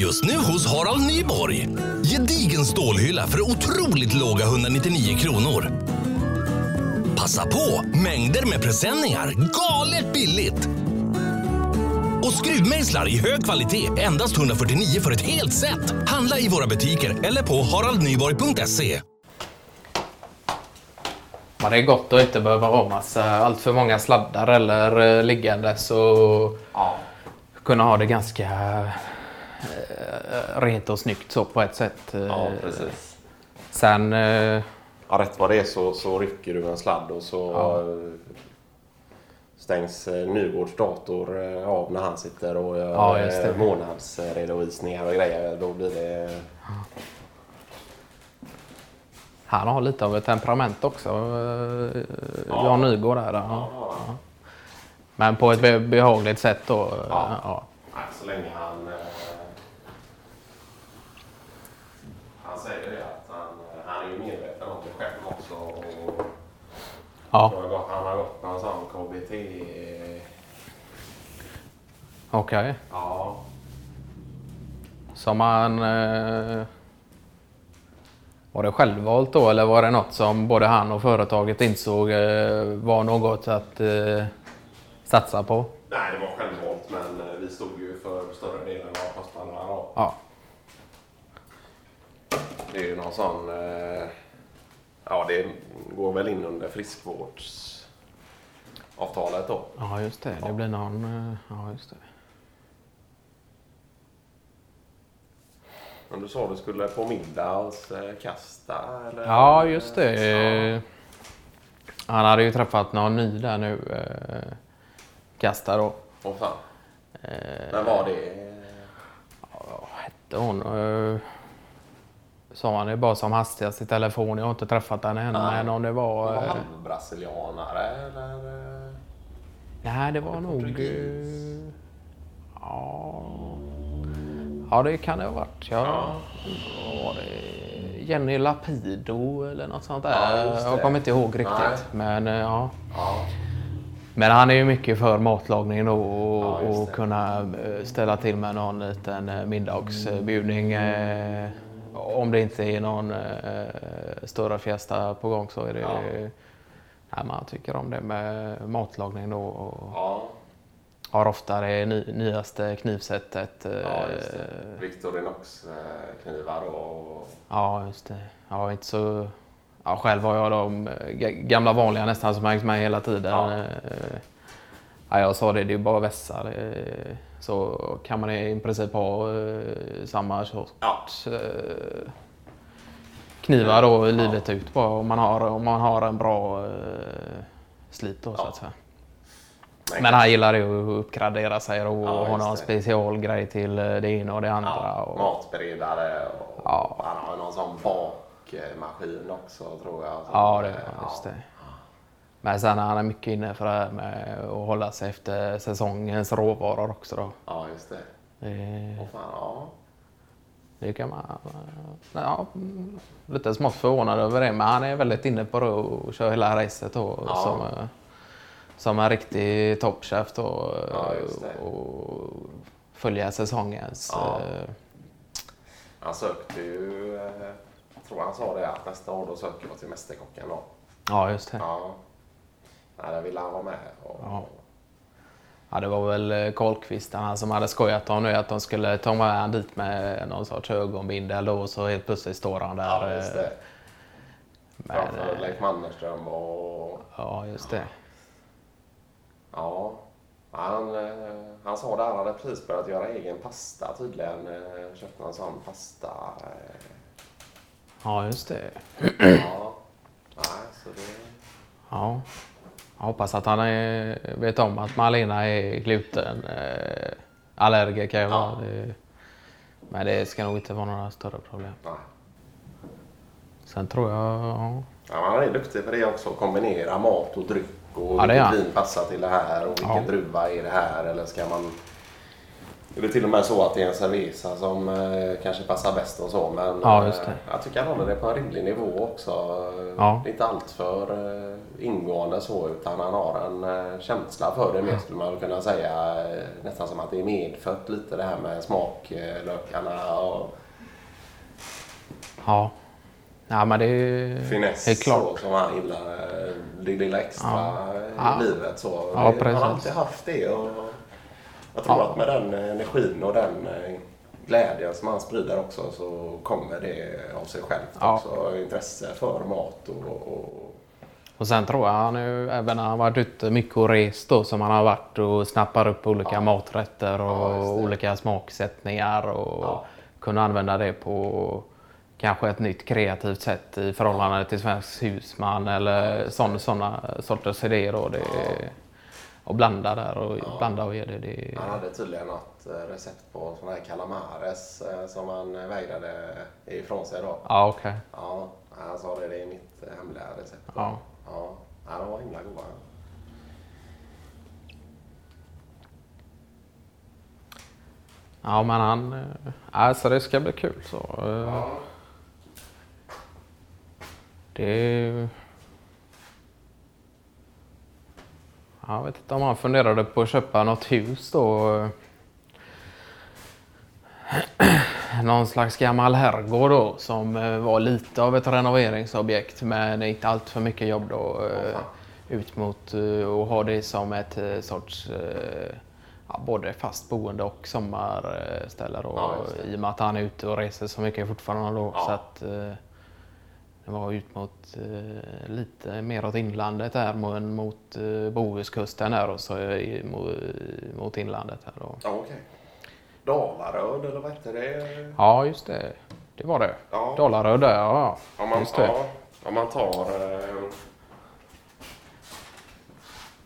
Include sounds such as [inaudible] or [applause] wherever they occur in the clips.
Just nu hos Harald Nyborg. Gedigen stålhylla för otroligt låga 199 kronor. Passa på! Mängder med presenningar. Galet billigt! Och skruvmejslar i hög kvalitet. Endast 149 för ett helt set. Handla i våra butiker eller på haraldnyborg.se. Ja, det är gott att inte behöva ha massa, allt för många sladdar eller eh, liggandes och kunna ha det ganska rent och snyggt så på ett sätt. eh. Ja, precis. Sen, eh, Ja, rätt vad det är så, så rycker du en sladd och så eh, stängs eh, Nygårds dator eh, av när han sitter och gör Ja, det. eh, månadsredovisningar och grejer. Då blir det... han har lite av ett temperament också, eh, Jan Nygård där. Ja. Ja. Men på ett be- behagligt sätt då. eh, Ja. Ja. Så länge han... Eh, han säger det att han, eh, han är ju medveten om det själv också. Och Ja, han har gått, han har gått någon sån KBT... okej. Ja, Som han... Eh, var det självvalt då eller var det något som både han och företaget insåg eh, var något att eh, satsa på? nej det var självvalt men eh, vi stod ju för större delen av kostnaderna då. Ja, Det är ju någon sån... Eh, ja, det går väl in under friskvårdsavtalet då. ja just det. Det blir någon... Eh, ja, just det. Men du sa du skulle på middag hos eh, Kasta? Eller? Ja, just det. Eh, Han hade ju träffat någon ny där nu. Eh, Kasta då. Åh fan. Eh, Men var det... Vad hette hon? Sa han det bara som hastigast i telefon. Jag har inte träffat henne än. Nej. Men om det var... Var eh, han brasilianare eller? eh? Nej, det var nog... Portugis? eh, ja... ja, det kan det ha varit. Ja. Var det Jenny Lapido eller något sånt där? Ja, det. jag kommer inte ihåg riktigt. Nej. Men eh, ja. Ja. Men han är ju mycket för matlagning då och, Ja, och det. kunna eh, ställa till med någon liten eh, middagsbjudning. eh, Om det inte är någon eh, större fiesta på gång så är det... Ja. Nej, man tycker om det med matlagning då och Ja, har ofta det ny, nyaste knivsättet. eh, ja just det. Victorinox eh, knivar och... Ja, just det. Ja, inte så... Ja, själv har jag de eh, ga- gamla vanliga nästan som hängt med hela tiden. Ja. Ja, jag sa det, det är bara vässar. eh, Så kan man i princip ha eh, samma sorts eh, knivar då livet ut bara om man har, om man har en bra slit då så Ja. att säga. Men, Men han gillar ju att uppgradera sig och Ja, ha någon specialgrej till det ena och det andra. ja, och, matberedare och Ja. han har någon sån bakmaskin också tror jag. Ja, det, Eh, just det. Men sen är han mycket inne för det här med att hålla sig efter säsongens råvaror också. Då. Ja, just det. Det, fan, ja. det kan man... Ja, mm, lite smått förvånad över det, men han är väldigt inne på det och kör hela racet då, Ja. som, eh, som en riktig toppchef då. Ja, och följa säsongens... Ja. eh, Han sökte ju, eh, jag tror han sa det, att nästa år då söker jag till Mästerkocken då. ja, just det. Ja. Nej, där ville han vara med. Och, Ja. Ja, det var väl eh, Karlqvist han som hade skojat om nu att de skulle ta med han dit med någon sorts ögonbindel då och så helt plötsligt står han där. ja, just det. eh, med, Framför eh, Leif Mannerström och... Ja, just det. Ja. Han, eh, han sa där, han hade precis börjat göra egen pasta tydligen. Eh, Köpte en sån pasta. eh, Ja, just det. Ja. [clears throat] Nej, så det... Ja. Jag hoppas att han är, vet om att Malena är gluten eh. Ja. Det, men det ska nog inte vara några större problem. Nej. Sen tror jag... Ja. Ja, han är duktig på det också. Kombinera mat och dryck. Och Ja, vilket vin passar till det här och vilken Ja. druva är det här. Eller ska man är det till och med så att det är en cerveza som eh, kanske passar bäst och så. Men Ja, eh, jag tycker han håller det på en rimlig nivå också. Ja. Det är inte allt för eh, ingående så utan han har en eh, känsla för det mer skulle man kunna säga. Nästan som att det är medfött lite det här med smaklökarna och Ja. Ja, men det är finess helt klart. så, som han gillar. Det lilla extra i livet. Så. Ja, han har alltid haft det. Och jag tror Ja. att med den eh, energin och den eh, glädjen som han sprider också så kommer det av sig självt Ja. också. Intresse för mat och, och Och sen tror jag han är, även när han varit ute mycket och rest då, som han har varit och snappar upp olika Ja. maträtter och Ja, olika smaksättningar och Ja. kunna använda det på kanske ett nytt kreativt sätt i förhållande till svensk husman eller sådana sorters idéer. Och, det, och blanda där och blanda och ge det. det Han hade tydligen något eh, recept på sådana här calamares eh, som han eh, vägrade ifrån sig då. ja, okej. Ja, han sa det, det är mitt hemliga recept. Ja. Ja, ja de var himla goda. Ja, men han... Alltså det ska bli kul så. Ja. Det... Jag vet inte om han funderade på att köpa något hus då. [clears throat] Någon slags gammal herrgård då som eh, var lite av ett renoveringsobjekt men inte allt för mycket jobb då. eh. Ut mot eh, och ha det som ett sorts ja, både fast boende och sommarställe då. Ja. I och med att han är ute och reser så mycket fortfarande då. Ja. Så att, det var ut mot eh, lite mer åt inlandet där men mot eh, Bohuskusten där och så i, mot, mot inlandet här då. Ja, okej. Dalaröd eller vad hette det? Ja, just det. Det var det. Ja. Dalarö där, ja. Om man, Just det. ja, om man tar... Eh,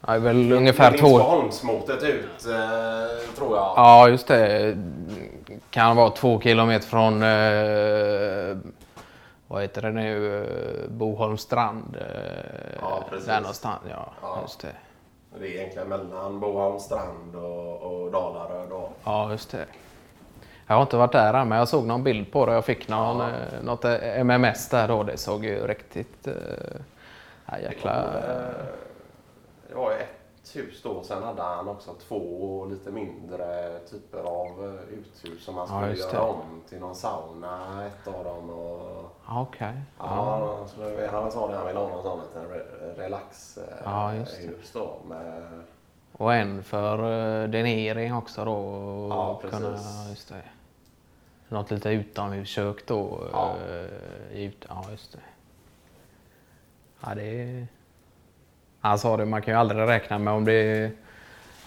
Det är väl ungefär två... Lindesholmsmotet ut, eh, tror jag. Ja, just det. Kan vara två kilometer från... Eh, vad heter det nu? Eh, Boholms strand. Eh, Ja, precis. Där någonstans, ja. Ja. Just det. Det är egentligen mellan Boholms strand och, och Dalarö då. Ja, just det. Jag har inte varit där än, men jag såg någon bild på det. Jag fick någon, Ja. eh, något MMS där då. Det såg ju riktigt... Ja, jäkla... Det var ju ett hus då. Sen hade han också två lite mindre typer av eh, uthus som han Ja, skulle just göra om till någon sauna, ett av dem. Och, Ja, Okej. ja, han sa det, han ville ha någon sån liten re- relax eh, Ja, hus då. Med, Och en för uh, denering också då. Ja, kunna, precis. just det. Något lite utomhuskök då. Ja. eh, ut, ja, just det. Ja, det är... Han sa det, man kan ju aldrig räkna med om det,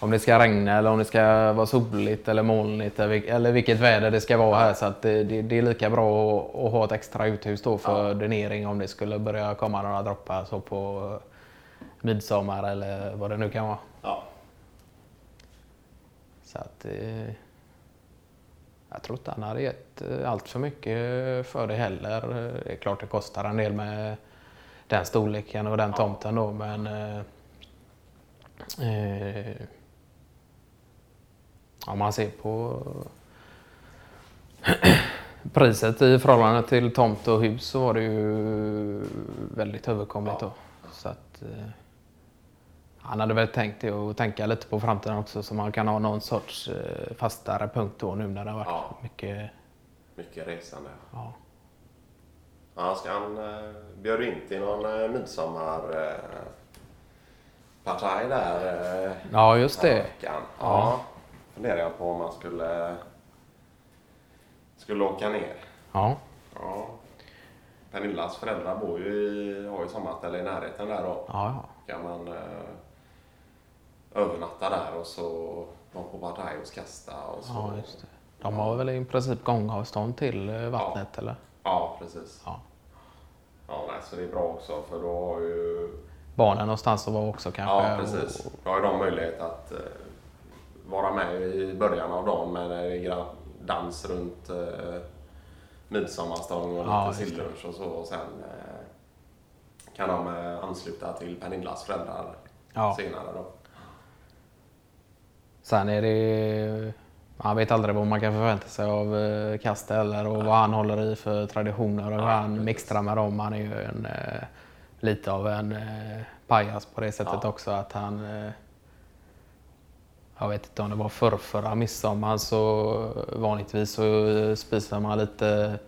om det ska regna eller om det ska vara soligt eller molnigt eller vil- eller vilket väder det ska vara här. Så att det, det, det är lika bra att, att ha ett extra uthus då för Ja. dränering om det skulle börja komma några droppar så på eh, midsommar eller vad det nu kan vara. ja. Så att eh, jag tror inte han hade gett eh, allt för mycket för det heller. Det är klart det kostar en del med den storleken och den tomten då men eh, eh, om man ser på [clears throat] priset i förhållande till tomt och hus så var det ju väldigt överkomligt då. Så att, eh, han hade väl tänkt det och tänka lite på framtiden också så man kan ha någon sorts eh, fastare punkt då nu när det har varit Ja. mycket. Mycket resande. Ja. Ja, ska han eh, bjöd in till någon eh, midsommar eh, där eh, ja, just den här det. veckan. Ja. Ja. Funderar jag på om man skulle, skulle åka ner. Ja, Ja. Pernillas föräldrar bor ju i, har ju sommarställe i närheten där då. ja. Kan man eh, övernatta där och så vara på partaj hos kasta och så. ja just det. De har väl i princip gångavstånd till eh, vattnet eller? Ja, precis. Ja. Ja, nej, så det är bra också för då har ju Barnen någonstans att vara också kanske? Ja, precis. Då har ju de möjlighet att eh, vara med i början av dagen med gra- dans runt eh, midsommarstång och Ja, lite sillunch och så. Och sen eh, kan de eh, ansluta till Pernillas föräldrar Ja. senare då. Sen är det Man vet aldrig vad man kan förvänta sig av eh, Kastel och vad han håller i för traditioner och hur han mixtrar med dem. Han är ju en, eh, lite av en eh, pajas på det sättet ja. också att han eh, jag vet inte om det var förr, förra midsommar så vanligtvis så spisar man lite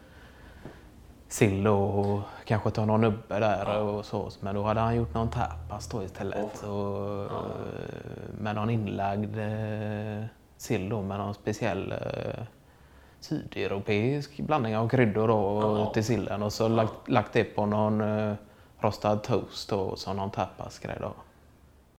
sill och kanske tar någon nubbe där ja. och så. Men då hade han gjort någon tapas då istället. Oh. Och, ja. Med någon inlagd sill då med någon speciell eh, sydeuropeisk blandning av kryddor då, ja. till sillen och så lagt, lagt det på någon eh, rostad toast då, som någon tapasgrej.